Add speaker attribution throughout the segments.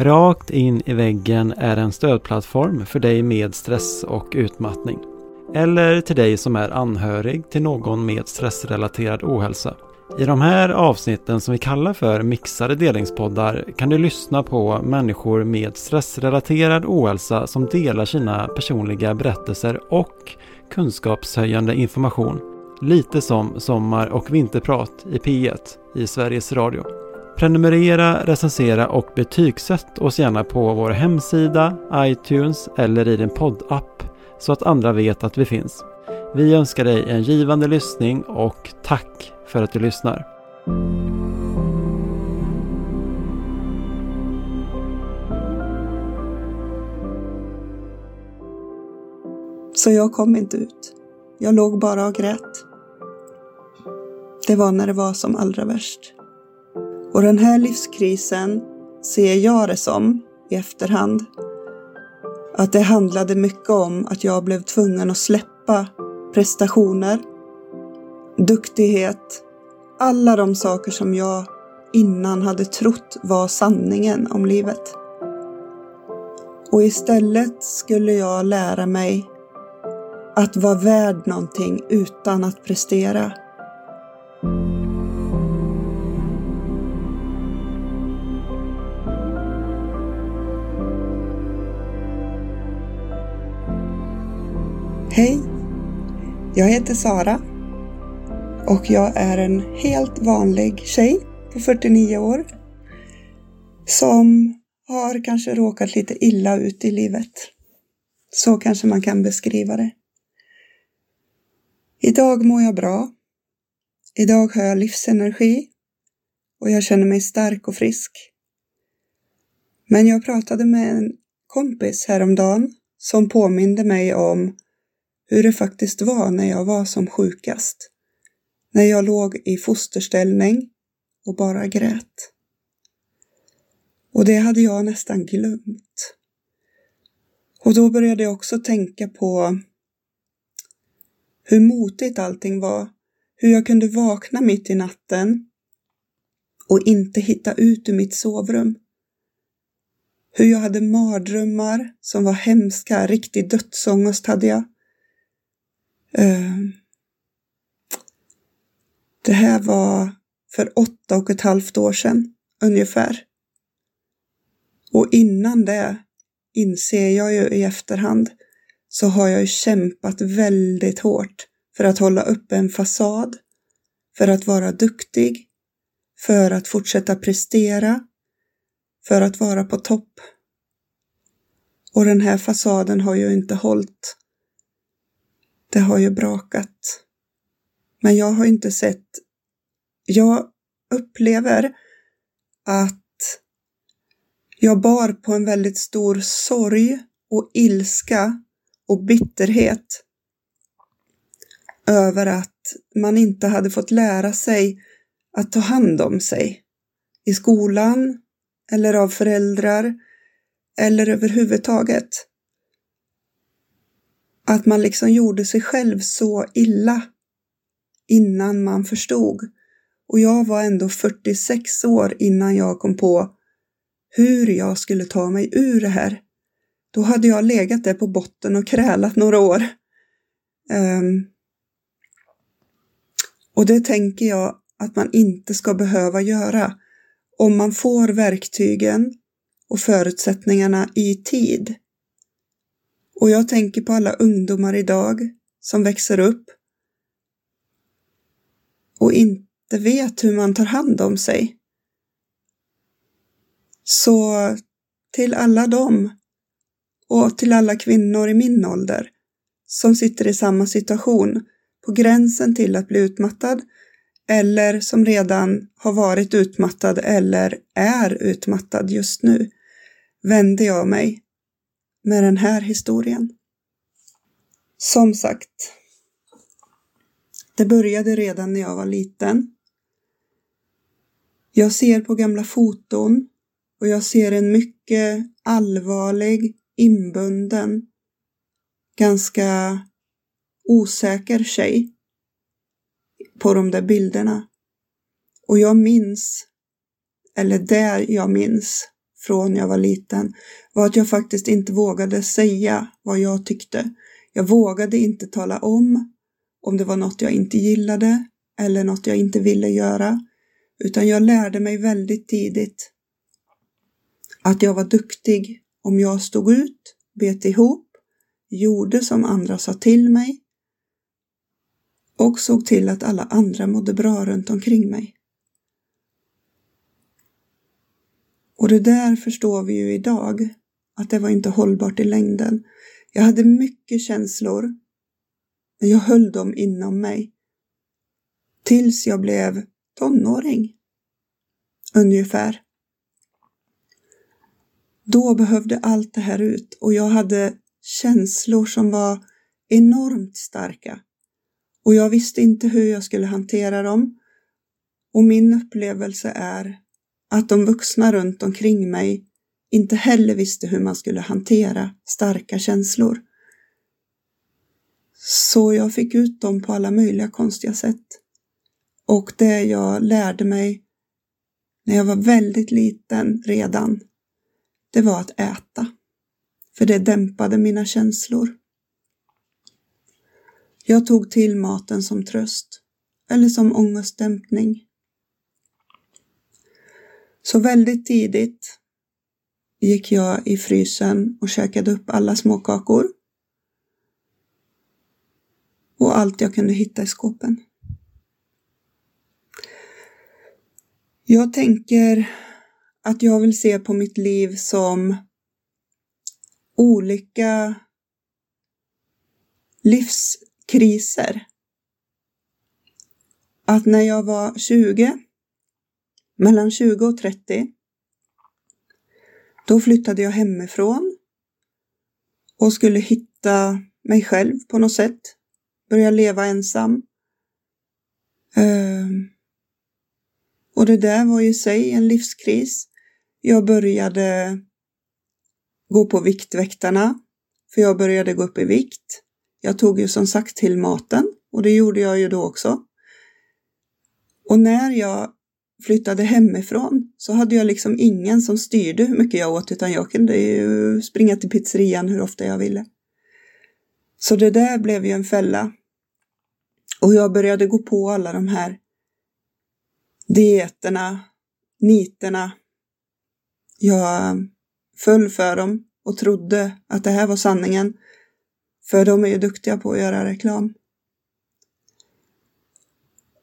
Speaker 1: Rakt in i väggen är en stödplattform för dig med stress och utmattning. Eller till dig som är anhörig till någon med stressrelaterad ohälsa. I de här avsnitten som vi kallar för mixade delningspoddar kan du lyssna på människor med stressrelaterad ohälsa som delar sina personliga berättelser och kunskapshöjande information. Lite som Sommar och vinterprat i P1 i Sveriges Radio. Prenumerera, recensera och betygsätt oss gärna på vår hemsida, iTunes eller i din poddapp så att andra vet att vi finns. Vi önskar dig en givande lyssning och tack för att du lyssnar.
Speaker 2: Så jag kom inte ut. Jag låg bara och grät. Det var när det var som allra värst. Och den här livskrisen ser jag det som i efterhand. Att det handlade mycket om att jag blev tvungen att släppa prestationer, duktighet, alla de saker som jag innan hade trott var sanningen om livet. Och istället skulle jag lära mig att vara värd någonting utan att prestera. Hej! Jag heter Sara och jag är en helt vanlig tjej på 49 år som har kanske råkat lite illa ut i livet. Så kanske man kan beskriva det. Idag mår jag bra. Idag har jag livsenergi och jag känner mig stark och frisk. Men jag pratade med en kompis häromdagen som påminde mig om hur det faktiskt var när jag var som sjukast. När jag låg i fosterställning och bara grät. Och det hade jag nästan glömt. Och då började jag också tänka på hur motigt allting var, hur jag kunde vakna mitt i natten och inte hitta ut ur mitt sovrum. Hur jag hade mardrömmar som var hemska, riktig dödsångest hade jag. Eh, det här var för åtta och ett halvt år sedan ungefär. Och innan det inser jag ju i efterhand så har jag ju kämpat väldigt hårt för att hålla upp en fasad, för att vara duktig, för att fortsätta prestera, för att vara på topp. Och den här fasaden har ju inte hållit det har ju brakat. Men jag har inte sett... Jag upplever att jag bar på en väldigt stor sorg och ilska och bitterhet över att man inte hade fått lära sig att ta hand om sig i skolan eller av föräldrar eller överhuvudtaget. Att man liksom gjorde sig själv så illa innan man förstod. Och jag var ändå 46 år innan jag kom på hur jag skulle ta mig ur det här. Då hade jag legat där på botten och krälat några år. Um, och det tänker jag att man inte ska behöva göra om man får verktygen och förutsättningarna i tid. Och jag tänker på alla ungdomar idag som växer upp och inte vet hur man tar hand om sig. Så till alla dem och till alla kvinnor i min ålder som sitter i samma situation på gränsen till att bli utmattad eller som redan har varit utmattad eller är utmattad just nu vänder jag mig med den här historien. Som sagt, det började redan när jag var liten. Jag ser på gamla foton och jag ser en mycket allvarlig, inbunden, ganska osäker tjej på de där bilderna. Och jag minns, eller där jag minns, från jag var liten var att jag faktiskt inte vågade säga vad jag tyckte. Jag vågade inte tala om om det var något jag inte gillade eller något jag inte ville göra, utan jag lärde mig väldigt tidigt att jag var duktig om jag stod ut, bet ihop, gjorde som andra sa till mig och såg till att alla andra mådde bra runt omkring mig. Och det där förstår vi ju idag, att det var inte hållbart i längden. Jag hade mycket känslor, men jag höll dem inom mig. Tills jag blev tonåring. Ungefär. Då behövde allt det här ut och jag hade känslor som var enormt starka. Och jag visste inte hur jag skulle hantera dem. Och min upplevelse är att de vuxna runt omkring mig inte heller visste hur man skulle hantera starka känslor. Så jag fick ut dem på alla möjliga konstiga sätt. Och det jag lärde mig när jag var väldigt liten redan, det var att äta. För det dämpade mina känslor. Jag tog till maten som tröst eller som ångestdämpning. Så väldigt tidigt gick jag i frysen och käkade upp alla småkakor och allt jag kunde hitta i skåpen. Jag tänker att jag vill se på mitt liv som olika livskriser. Att när jag var 20, mellan 20 och 30, då flyttade jag hemifrån och skulle hitta mig själv på något sätt. Börja leva ensam. Ehm. Och det där var i sig en livskris. Jag började gå på Viktväktarna, för jag började gå upp i vikt. Jag tog ju som sagt till maten och det gjorde jag ju då också. Och när jag flyttade hemifrån så hade jag liksom ingen som styrde hur mycket jag åt utan jag kunde ju springa till pizzerian hur ofta jag ville. Så det där blev ju en fälla. Och jag började gå på alla de här dieterna, niterna. Jag föll för dem och trodde att det här var sanningen. För de är ju duktiga på att göra reklam.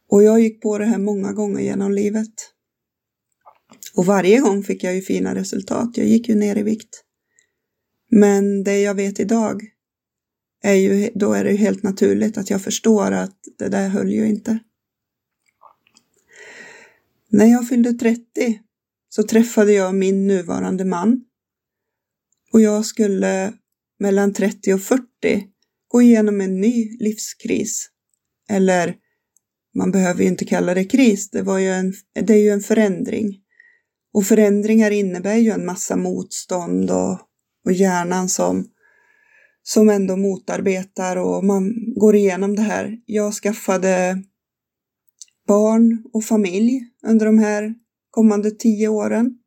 Speaker 2: Och jag gick på det här många gånger genom livet. Och varje gång fick jag ju fina resultat. Jag gick ju ner i vikt. Men det jag vet idag är ju, då är det ju helt naturligt att jag förstår att det där höll ju inte. När jag fyllde 30 så träffade jag min nuvarande man och jag skulle mellan 30 och 40 gå igenom en ny livskris. Eller man behöver ju inte kalla det kris, det, var ju en, det är ju en förändring. Och förändringar innebär ju en massa motstånd och, och hjärnan som, som ändå motarbetar och man går igenom det här. Jag skaffade barn och familj under de här kommande tio åren.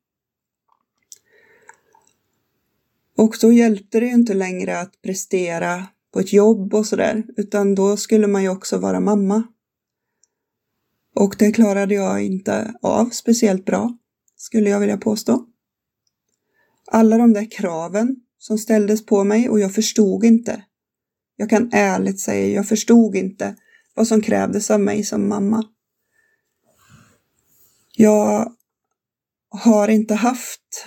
Speaker 2: Och då hjälpte det ju inte längre att prestera på ett jobb och sådär, utan då skulle man ju också vara mamma. Och det klarade jag inte av speciellt bra, skulle jag vilja påstå. Alla de där kraven som ställdes på mig och jag förstod inte. Jag kan ärligt säga, jag förstod inte vad som krävdes av mig som mamma. Jag har inte haft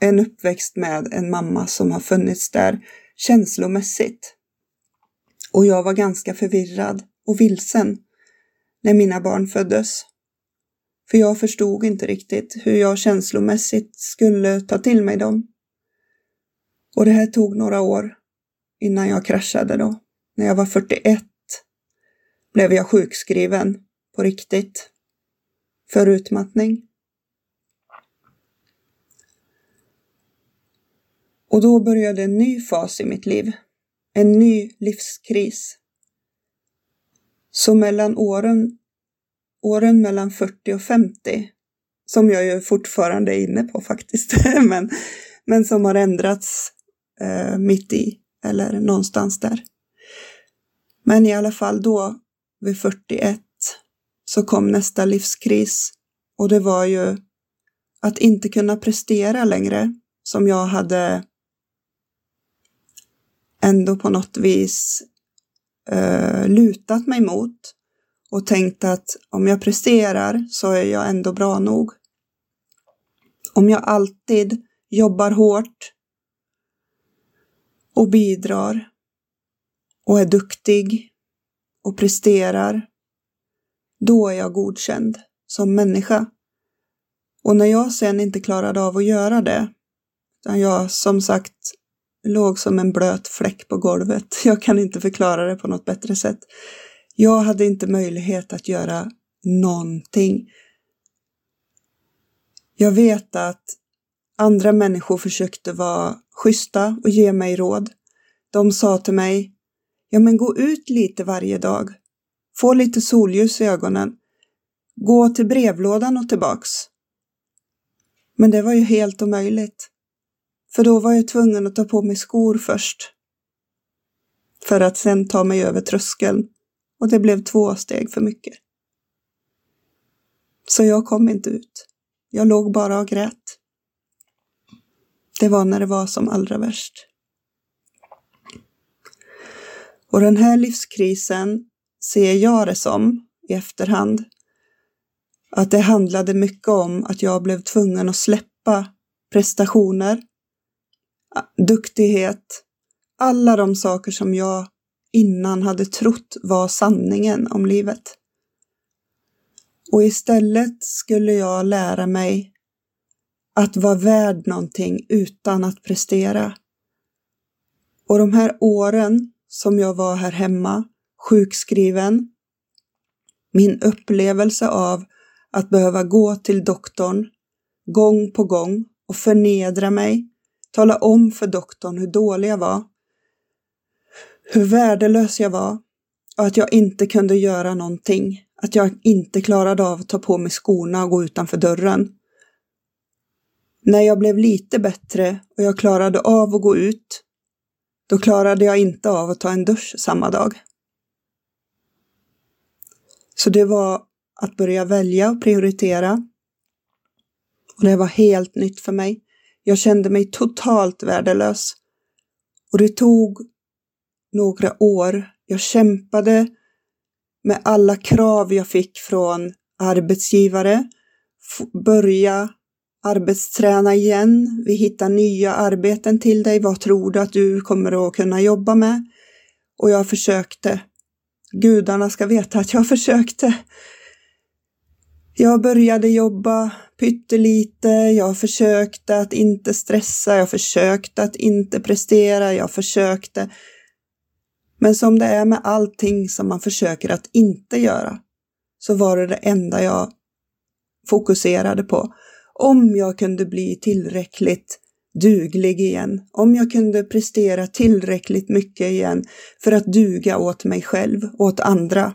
Speaker 2: en uppväxt med en mamma som har funnits där känslomässigt. Och jag var ganska förvirrad och vilsen när mina barn föddes. För jag förstod inte riktigt hur jag känslomässigt skulle ta till mig dem. Och det här tog några år innan jag kraschade då. När jag var 41 blev jag sjukskriven på riktigt för utmattning. Och då började en ny fas i mitt liv. En ny livskris. Så mellan åren, åren mellan 40 och 50, som jag ju fortfarande är inne på faktiskt, men, men som har ändrats eh, mitt i, eller någonstans där. Men i alla fall då, vid 41, så kom nästa livskris och det var ju att inte kunna prestera längre som jag hade ändå på något vis eh, lutat mig mot och tänkt att om jag presterar så är jag ändå bra nog. Om jag alltid jobbar hårt och bidrar och är duktig och presterar, då är jag godkänd som människa. Och när jag sen inte klarade av att göra det, utan jag som sagt låg som en blöt fläck på golvet, jag kan inte förklara det på något bättre sätt. Jag hade inte möjlighet att göra någonting. Jag vet att andra människor försökte vara schyssta och ge mig råd. De sa till mig, ja men gå ut lite varje dag. Få lite solljus i ögonen. Gå till brevlådan och tillbaks. Men det var ju helt omöjligt. För då var jag tvungen att ta på mig skor först. För att sen ta mig över tröskeln. Och det blev två steg för mycket. Så jag kom inte ut. Jag låg bara och grät. Det var när det var som allra värst. Och den här livskrisen ser jag det som i efterhand att det handlade mycket om att jag blev tvungen att släppa prestationer, Ah, duktighet, alla de saker som jag innan hade trott var sanningen om livet. Och istället skulle jag lära mig att vara värd någonting utan att prestera. Och de här åren som jag var här hemma, sjukskriven, min upplevelse av att behöva gå till doktorn gång på gång och förnedra mig, tala om för doktorn hur dålig jag var, hur värdelös jag var och att jag inte kunde göra någonting, att jag inte klarade av att ta på mig skorna och gå utanför dörren. När jag blev lite bättre och jag klarade av att gå ut, då klarade jag inte av att ta en dusch samma dag. Så det var att börja välja och prioritera. Och det var helt nytt för mig. Jag kände mig totalt värdelös. Och det tog några år. Jag kämpade med alla krav jag fick från arbetsgivare. Börja arbetsträna igen. Vi hittar nya arbeten till dig. Vad tror du att du kommer att kunna jobba med? Och jag försökte. Gudarna ska veta att jag försökte. Jag började jobba pyttelite, jag försökte att inte stressa, jag försökte att inte prestera, jag försökte. Men som det är med allting som man försöker att inte göra, så var det det enda jag fokuserade på. Om jag kunde bli tillräckligt duglig igen, om jag kunde prestera tillräckligt mycket igen för att duga åt mig själv, åt andra.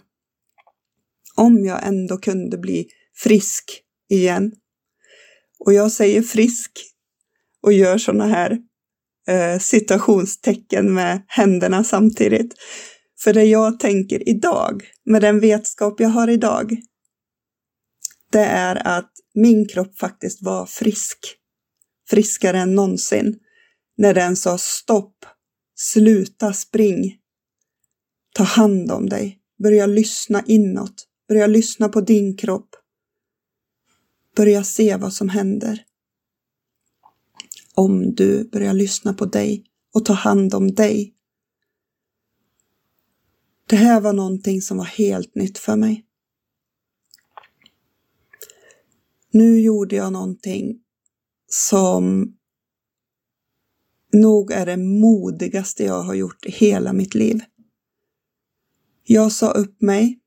Speaker 2: Om jag ändå kunde bli frisk igen. Och jag säger frisk och gör sådana här eh, citationstecken med händerna samtidigt. För det jag tänker idag, med den vetskap jag har idag, det är att min kropp faktiskt var frisk. Friskare än någonsin. När den sa stopp, sluta spring. Ta hand om dig. Börja lyssna inåt. Börja lyssna på din kropp. Börja se vad som händer. Om du börjar lyssna på dig och ta hand om dig. Det här var någonting som var helt nytt för mig. Nu gjorde jag någonting som nog är det modigaste jag har gjort i hela mitt liv. Jag sa upp mig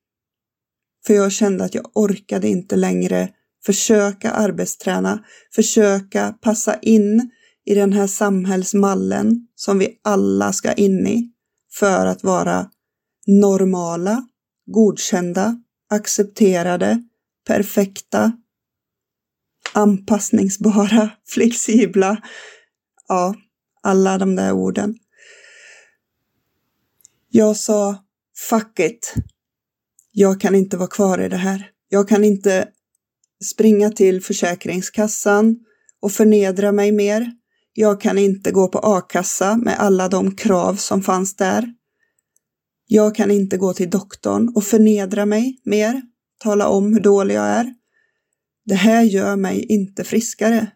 Speaker 2: för jag kände att jag orkade inte längre försöka arbetsträna, försöka passa in i den här samhällsmallen som vi alla ska in i för att vara normala, godkända, accepterade, perfekta, anpassningsbara, flexibla. Ja, alla de där orden. Jag sa fuck it. Jag kan inte vara kvar i det här. Jag kan inte springa till Försäkringskassan och förnedra mig mer. Jag kan inte gå på a-kassa med alla de krav som fanns där. Jag kan inte gå till doktorn och förnedra mig mer, tala om hur dålig jag är. Det här gör mig inte friskare.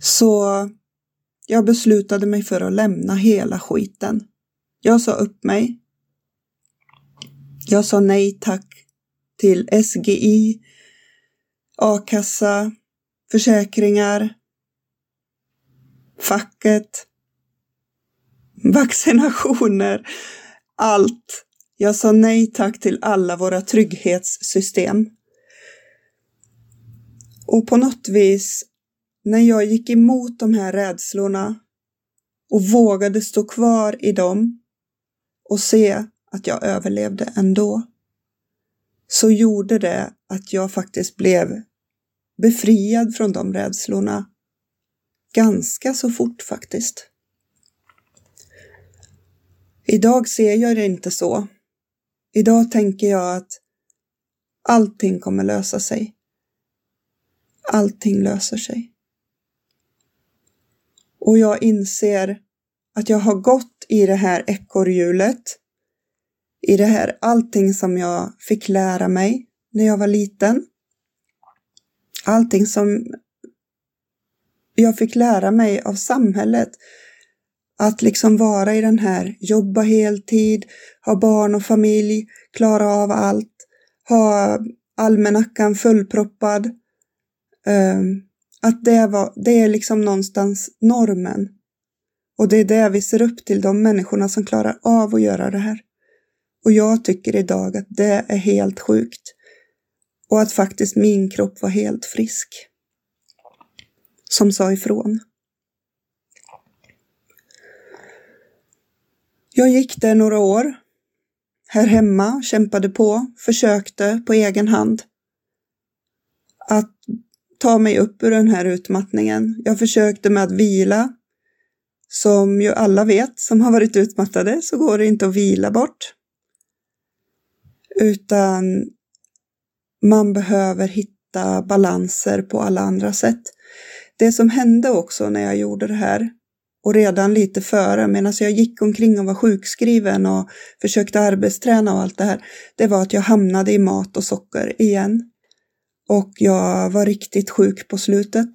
Speaker 2: Så jag beslutade mig för att lämna hela skiten. Jag sa upp mig. Jag sa nej tack till SGI, a-kassa, försäkringar, facket, vaccinationer, allt. Jag sa nej tack till alla våra trygghetssystem. Och på något vis, när jag gick emot de här rädslorna och vågade stå kvar i dem och se att jag överlevde ändå, så gjorde det att jag faktiskt blev befriad från de rädslorna ganska så fort faktiskt. Idag ser jag det inte så. Idag tänker jag att allting kommer lösa sig. Allting löser sig. Och jag inser att jag har gått i det här ekorrhjulet, i det här allting som jag fick lära mig när jag var liten. Allting som jag fick lära mig av samhället. Att liksom vara i den här, jobba heltid, ha barn och familj, klara av allt, ha almanackan fullproppad. Ehm, att det, var, det är liksom någonstans normen. Och det är det vi ser upp till, de människorna som klarar av att göra det här. Och jag tycker idag att det är helt sjukt. Och att faktiskt min kropp var helt frisk. Som sa ifrån. Jag gick där några år. Här hemma, kämpade på, försökte på egen hand att ta mig upp ur den här utmattningen. Jag försökte med att vila. Som ju alla vet som har varit utmattade så går det inte att vila bort. Utan man behöver hitta balanser på alla andra sätt. Det som hände också när jag gjorde det här och redan lite före, medan alltså jag gick omkring och var sjukskriven och försökte arbetsträna och allt det här, det var att jag hamnade i mat och socker igen. Och jag var riktigt sjuk på slutet.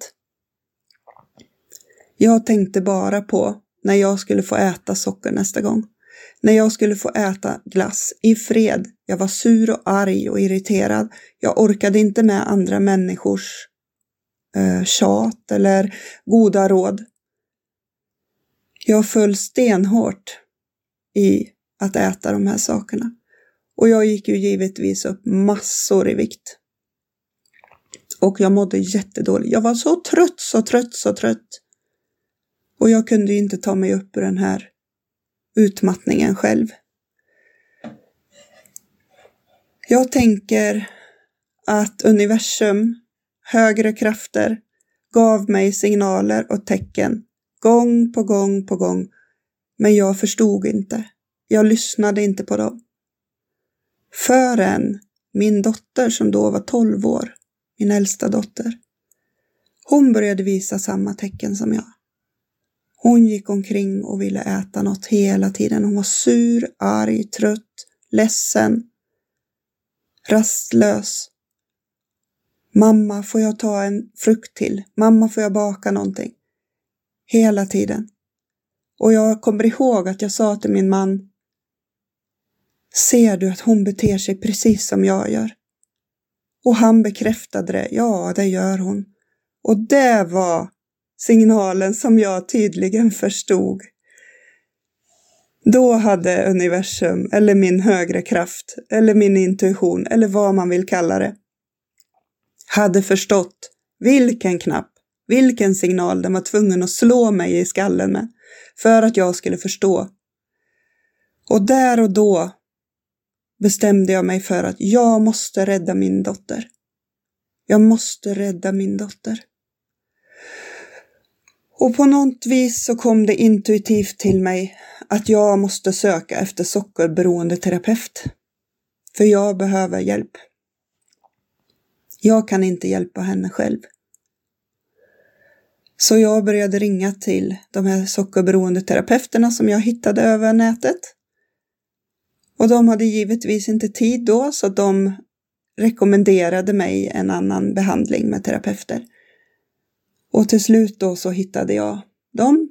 Speaker 2: Jag tänkte bara på när jag skulle få äta socker nästa gång. När jag skulle få äta glass i fred. Jag var sur och arg och irriterad. Jag orkade inte med andra människors eh, tjat eller goda råd. Jag föll stenhårt i att äta de här sakerna. Och jag gick ju givetvis upp massor i vikt. Och jag mådde jättedåligt. Jag var så trött, så trött, så trött. Och jag kunde ju inte ta mig upp ur den här utmattningen själv. Jag tänker att universum, högre krafter, gav mig signaler och tecken gång på gång på gång. Men jag förstod inte. Jag lyssnade inte på dem. Förrän min dotter som då var 12 år, min äldsta dotter, hon började visa samma tecken som jag. Hon gick omkring och ville äta något hela tiden. Hon var sur, arg, trött, ledsen, rastlös. Mamma, får jag ta en frukt till? Mamma, får jag baka någonting? Hela tiden. Och jag kommer ihåg att jag sa till min man, ser du att hon beter sig precis som jag gör? Och han bekräftade det, ja det gör hon. Och det var signalen som jag tydligen förstod. Då hade universum, eller min högre kraft, eller min intuition, eller vad man vill kalla det, hade förstått vilken knapp, vilken signal den var tvungen att slå mig i skallen med, för att jag skulle förstå. Och där och då bestämde jag mig för att jag måste rädda min dotter. Jag måste rädda min dotter. Och på något vis så kom det intuitivt till mig att jag måste söka efter sockerberoende terapeut. För jag behöver hjälp. Jag kan inte hjälpa henne själv. Så jag började ringa till de här sockerberoende terapeuterna som jag hittade över nätet. Och de hade givetvis inte tid då så de rekommenderade mig en annan behandling med terapeuter. Och till slut då så hittade jag dem.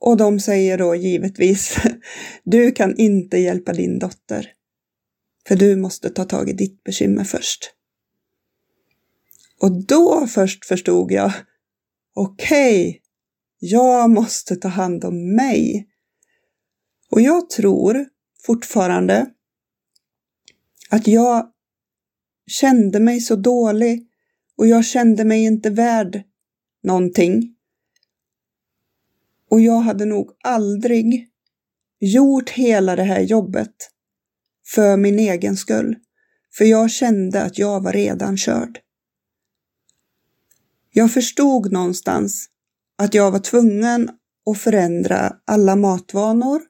Speaker 2: Och de säger då givetvis, du kan inte hjälpa din dotter. För du måste ta tag i ditt bekymmer först. Och då först förstod jag, okej, okay, jag måste ta hand om mig. Och jag tror fortfarande att jag kände mig så dålig och jag kände mig inte värd någonting. Och jag hade nog aldrig gjort hela det här jobbet för min egen skull, för jag kände att jag var redan körd. Jag förstod någonstans att jag var tvungen att förändra alla matvanor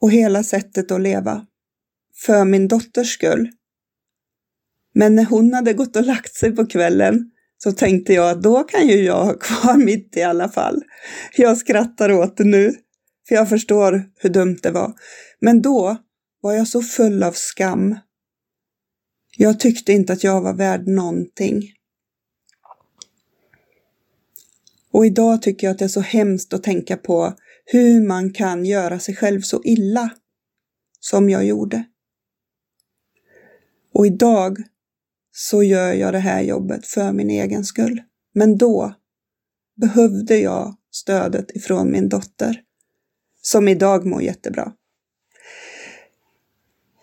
Speaker 2: och hela sättet att leva för min dotters skull. Men när hon hade gått och lagt sig på kvällen så tänkte jag att då kan ju jag ha kvar mitt i alla fall. Jag skrattar åt det nu, för jag förstår hur dumt det var. Men då var jag så full av skam. Jag tyckte inte att jag var värd någonting. Och idag tycker jag att det är så hemskt att tänka på hur man kan göra sig själv så illa som jag gjorde. Och idag så gör jag det här jobbet för min egen skull. Men då behövde jag stödet ifrån min dotter, som idag mår jättebra.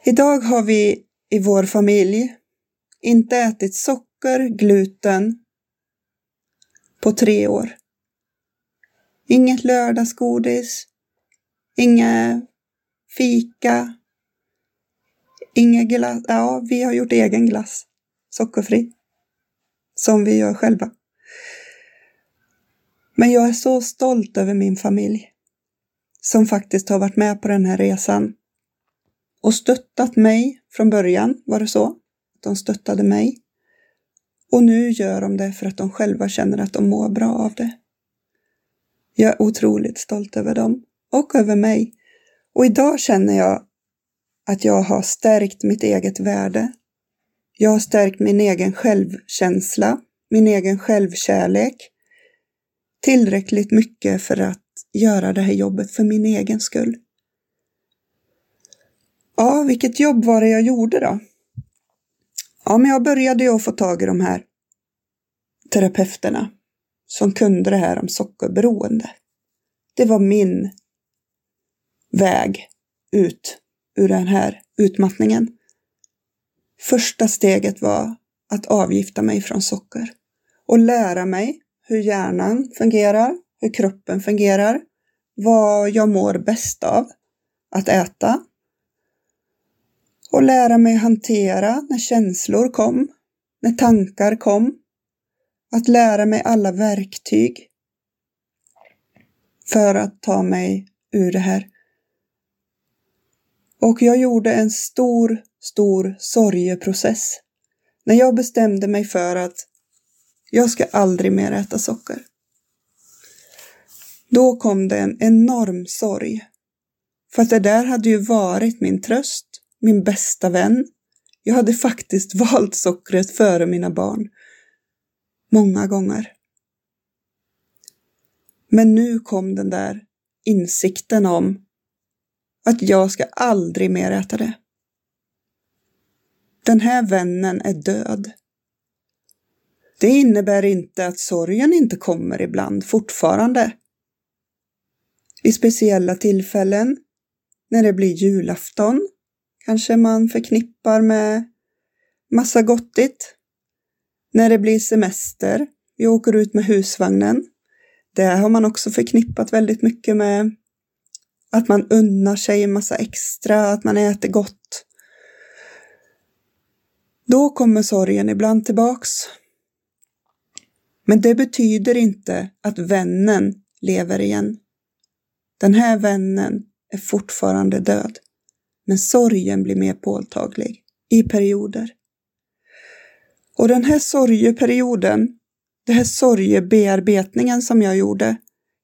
Speaker 2: Idag har vi i vår familj inte ätit socker, gluten på tre år. Inget lördagsgodis, inga fika, inga glass. Ja, vi har gjort egen glass sockerfri, som vi gör själva. Men jag är så stolt över min familj som faktiskt har varit med på den här resan och stöttat mig från början, var det så. De stöttade mig. Och nu gör de det för att de själva känner att de mår bra av det. Jag är otroligt stolt över dem och över mig. Och idag känner jag att jag har stärkt mitt eget värde jag har stärkt min egen självkänsla, min egen självkärlek tillräckligt mycket för att göra det här jobbet för min egen skull. Ja, vilket jobb var det jag gjorde då? Ja, men jag började ju att få tag i de här terapeuterna som kunde det här om sockerberoende. Det var min väg ut ur den här utmattningen. Första steget var att avgifta mig från socker och lära mig hur hjärnan fungerar, hur kroppen fungerar, vad jag mår bäst av att äta och lära mig hantera när känslor kom, när tankar kom, att lära mig alla verktyg för att ta mig ur det här. Och jag gjorde en stor stor sorgeprocess när jag bestämde mig för att jag ska aldrig mer äta socker. Då kom det en enorm sorg. För att det där hade ju varit min tröst, min bästa vän. Jag hade faktiskt valt sockret före mina barn. Många gånger. Men nu kom den där insikten om att jag ska aldrig mer äta det. Den här vännen är död. Det innebär inte att sorgen inte kommer ibland fortfarande. Vid speciella tillfällen, när det blir julafton, kanske man förknippar med massa gottigt. När det blir semester, vi åker ut med husvagnen. Det har man också förknippat väldigt mycket med att man unnar sig en massa extra, att man äter gott. Då kommer sorgen ibland tillbaks. Men det betyder inte att vännen lever igen. Den här vännen är fortfarande död, men sorgen blir mer påtaglig i perioder. Och den här sorgeperioden, den här sorgebearbetningen som jag gjorde,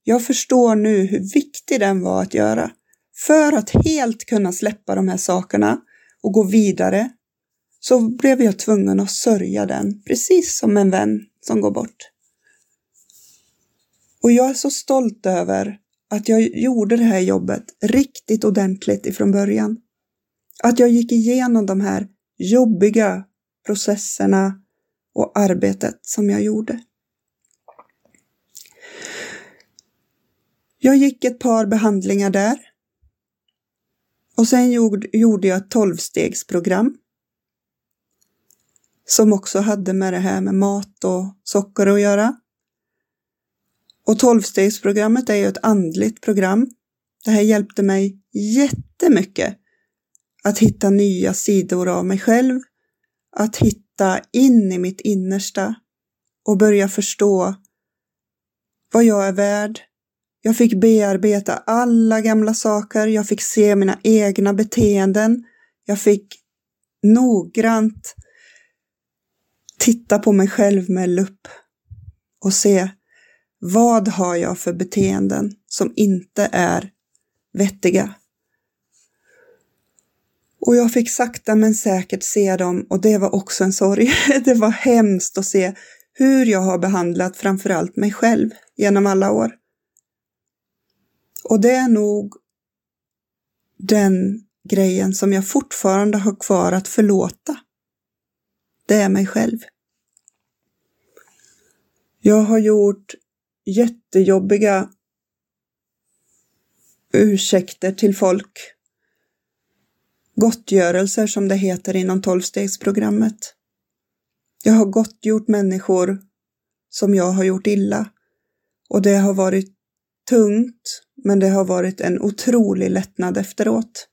Speaker 2: jag förstår nu hur viktig den var att göra för att helt kunna släppa de här sakerna och gå vidare så blev jag tvungen att sörja den, precis som en vän som går bort. Och jag är så stolt över att jag gjorde det här jobbet riktigt ordentligt ifrån början. Att jag gick igenom de här jobbiga processerna och arbetet som jag gjorde. Jag gick ett par behandlingar där. Och sen gjorde jag ett tolvstegsprogram. Som också hade med det här med mat och socker att göra. Och tolvstegsprogrammet är ju ett andligt program. Det här hjälpte mig jättemycket att hitta nya sidor av mig själv, att hitta in i mitt innersta och börja förstå vad jag är värd. Jag fick bearbeta alla gamla saker, jag fick se mina egna beteenden, jag fick noggrant titta på mig själv med lupp och se vad har jag för beteenden som inte är vettiga? Och jag fick sakta men säkert se dem och det var också en sorg. Det var hemskt att se hur jag har behandlat framförallt mig själv genom alla år. Och det är nog den grejen som jag fortfarande har kvar att förlåta. Det är mig själv. Jag har gjort jättejobbiga ursäkter till folk. Gottgörelser som det heter inom tolvstegsprogrammet. Jag har gottgjort människor som jag har gjort illa och det har varit tungt, men det har varit en otrolig lättnad efteråt.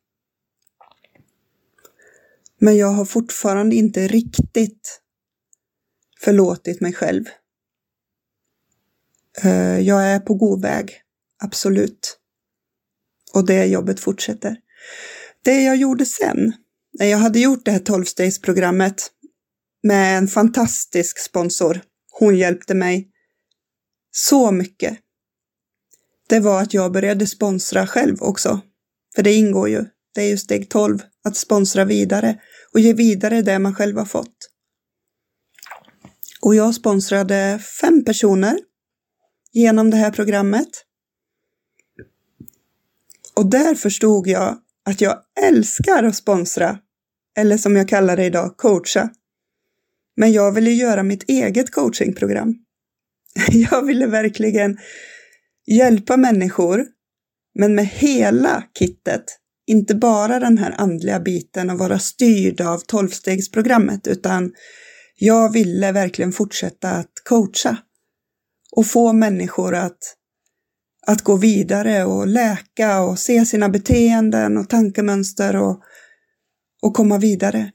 Speaker 2: Men jag har fortfarande inte riktigt förlåtit mig själv. Eh, jag är på god väg, absolut. Och det jobbet fortsätter. Det jag gjorde sen, när jag hade gjort det här 12-stegsprogrammet med en fantastisk sponsor, hon hjälpte mig så mycket. Det var att jag började sponsra själv också. För det ingår ju. Det är ju steg 12, att sponsra vidare och ge vidare det man själv har fått. Och jag sponsrade fem personer genom det här programmet. Och där förstod jag att jag älskar att sponsra, eller som jag kallar det idag, coacha. Men jag ville göra mitt eget coachingprogram. Jag ville verkligen hjälpa människor, men med hela kittet. Inte bara den här andliga biten och vara styrd av tolvstegsprogrammet, utan jag ville verkligen fortsätta att coacha och få människor att, att gå vidare och läka och se sina beteenden och tankemönster och, och komma vidare.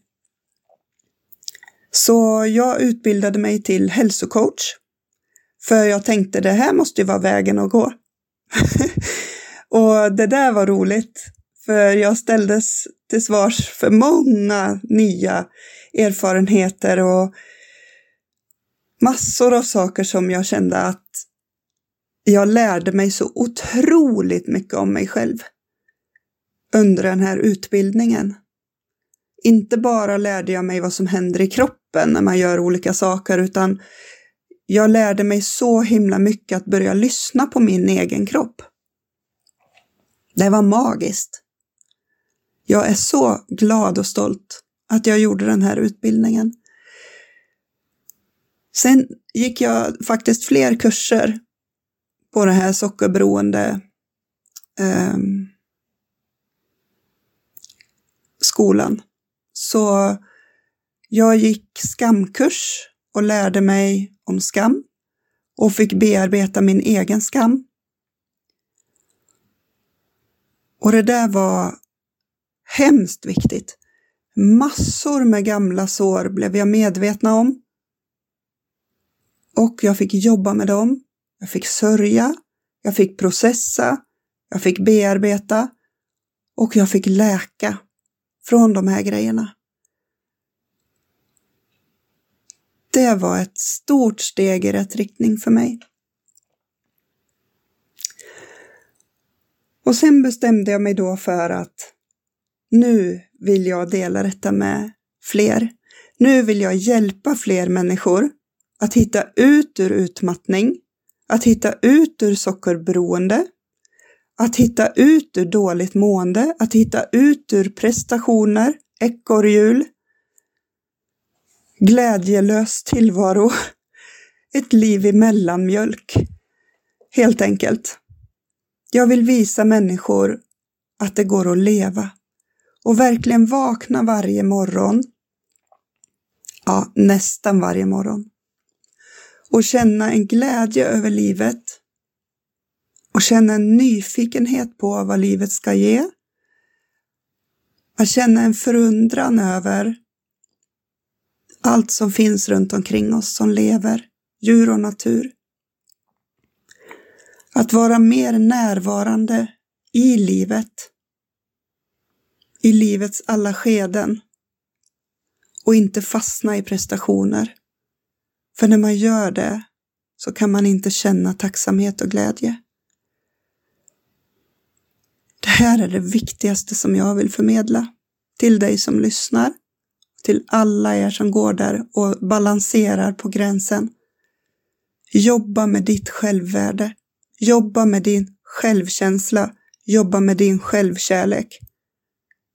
Speaker 2: Så jag utbildade mig till hälsocoach. För jag tänkte det här måste ju vara vägen att gå. och det där var roligt. För jag ställdes till svars för många nya erfarenheter och massor av saker som jag kände att jag lärde mig så otroligt mycket om mig själv under den här utbildningen. Inte bara lärde jag mig vad som händer i kroppen när man gör olika saker, utan jag lärde mig så himla mycket att börja lyssna på min egen kropp. Det var magiskt. Jag är så glad och stolt att jag gjorde den här utbildningen. Sen gick jag faktiskt fler kurser på det här sockerberoende eh, skolan. Så jag gick skamkurs och lärde mig om skam och fick bearbeta min egen skam. Och det där var hemskt viktigt. Massor med gamla sår blev jag medvetna om. Och jag fick jobba med dem. Jag fick sörja. Jag fick processa. Jag fick bearbeta. Och jag fick läka från de här grejerna. Det var ett stort steg i rätt riktning för mig. Och sen bestämde jag mig då för att nu vill jag dela detta med fler. Nu vill jag hjälpa fler människor att hitta ut ur utmattning, att hitta ut ur sockerberoende, att hitta ut ur dåligt mående, att hitta ut ur prestationer, ekorrhjul, glädjelös tillvaro, ett liv i mellanmjölk. Helt enkelt. Jag vill visa människor att det går att leva och verkligen vakna varje morgon. Ja, nästan varje morgon. Och känna en glädje över livet och känna en nyfikenhet på vad livet ska ge. Att känna en förundran över allt som finns runt omkring oss som lever, djur och natur. Att vara mer närvarande i livet, i livets alla skeden och inte fastna i prestationer. För när man gör det så kan man inte känna tacksamhet och glädje. Det här är det viktigaste som jag vill förmedla till dig som lyssnar, till alla er som går där och balanserar på gränsen. Jobba med ditt självvärde. Jobba med din självkänsla. Jobba med din självkärlek.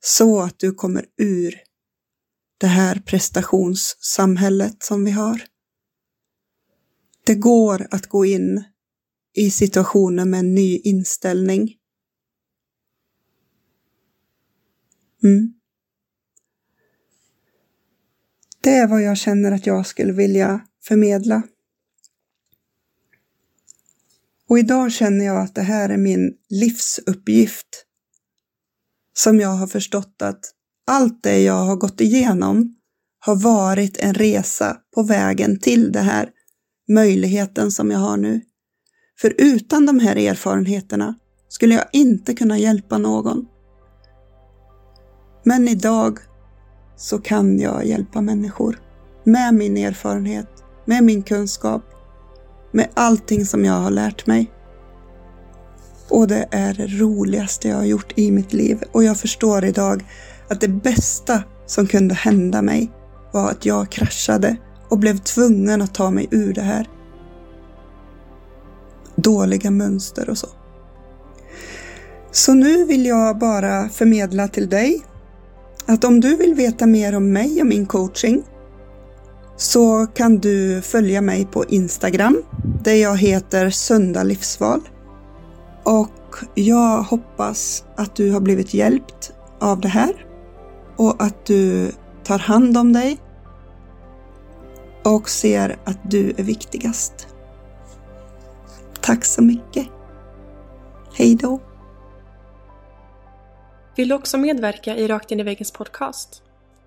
Speaker 2: Så att du kommer ur det här prestationssamhället som vi har. Det går att gå in i situationer med en ny inställning. Mm. Det är vad jag känner att jag skulle vilja förmedla. Och idag känner jag att det här är min livsuppgift. Som jag har förstått att allt det jag har gått igenom har varit en resa på vägen till det här möjligheten som jag har nu. För utan de här erfarenheterna skulle jag inte kunna hjälpa någon. Men idag så kan jag hjälpa människor med min erfarenhet, med min kunskap, med allting som jag har lärt mig. Och det är det roligaste jag har gjort i mitt liv och jag förstår idag att det bästa som kunde hända mig var att jag kraschade och blev tvungen att ta mig ur det här. Dåliga mönster och så. Så nu vill jag bara förmedla till dig att om du vill veta mer om mig och min coaching så kan du följa mig på Instagram där jag heter Sunda Livsval. Och jag hoppas att du har blivit hjälpt av det här och att du tar hand om dig och ser att du är viktigast. Tack så mycket. Hej då.
Speaker 3: Vill du också medverka i Rakt in i väggens podcast?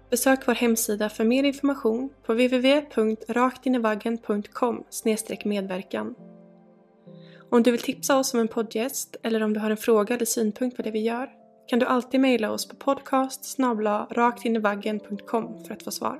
Speaker 3: Besök vår hemsida för mer information på www.raktinivaggen.com medverkan. Om du vill tipsa oss om en poddgäst eller om du har en fråga eller synpunkt på det vi gör kan du alltid mejla oss på podcast raktinivaggen.com för att få svar.